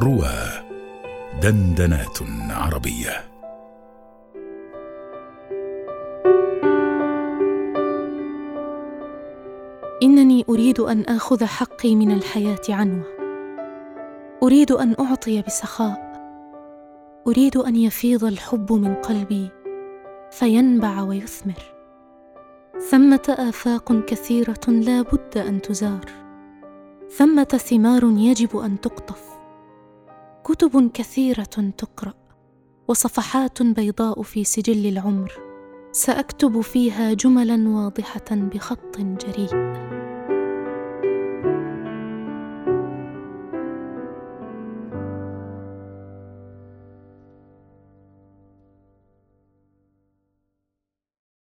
روى دندنات عربية. إنني أريد أن آخذ حقي من الحياة عنوه أريد أن أعطي بسخاء. أريد أن يفيض الحب من قلبي فينبع ويثمر. ثمة آفاق كثيرة لا بد أن تزار. ثمة ثمار يجب أن تقطف. كتب كثيرة تقرأ وصفحات بيضاء في سجل العمر. سأكتب فيها جملا واضحة بخط جريء.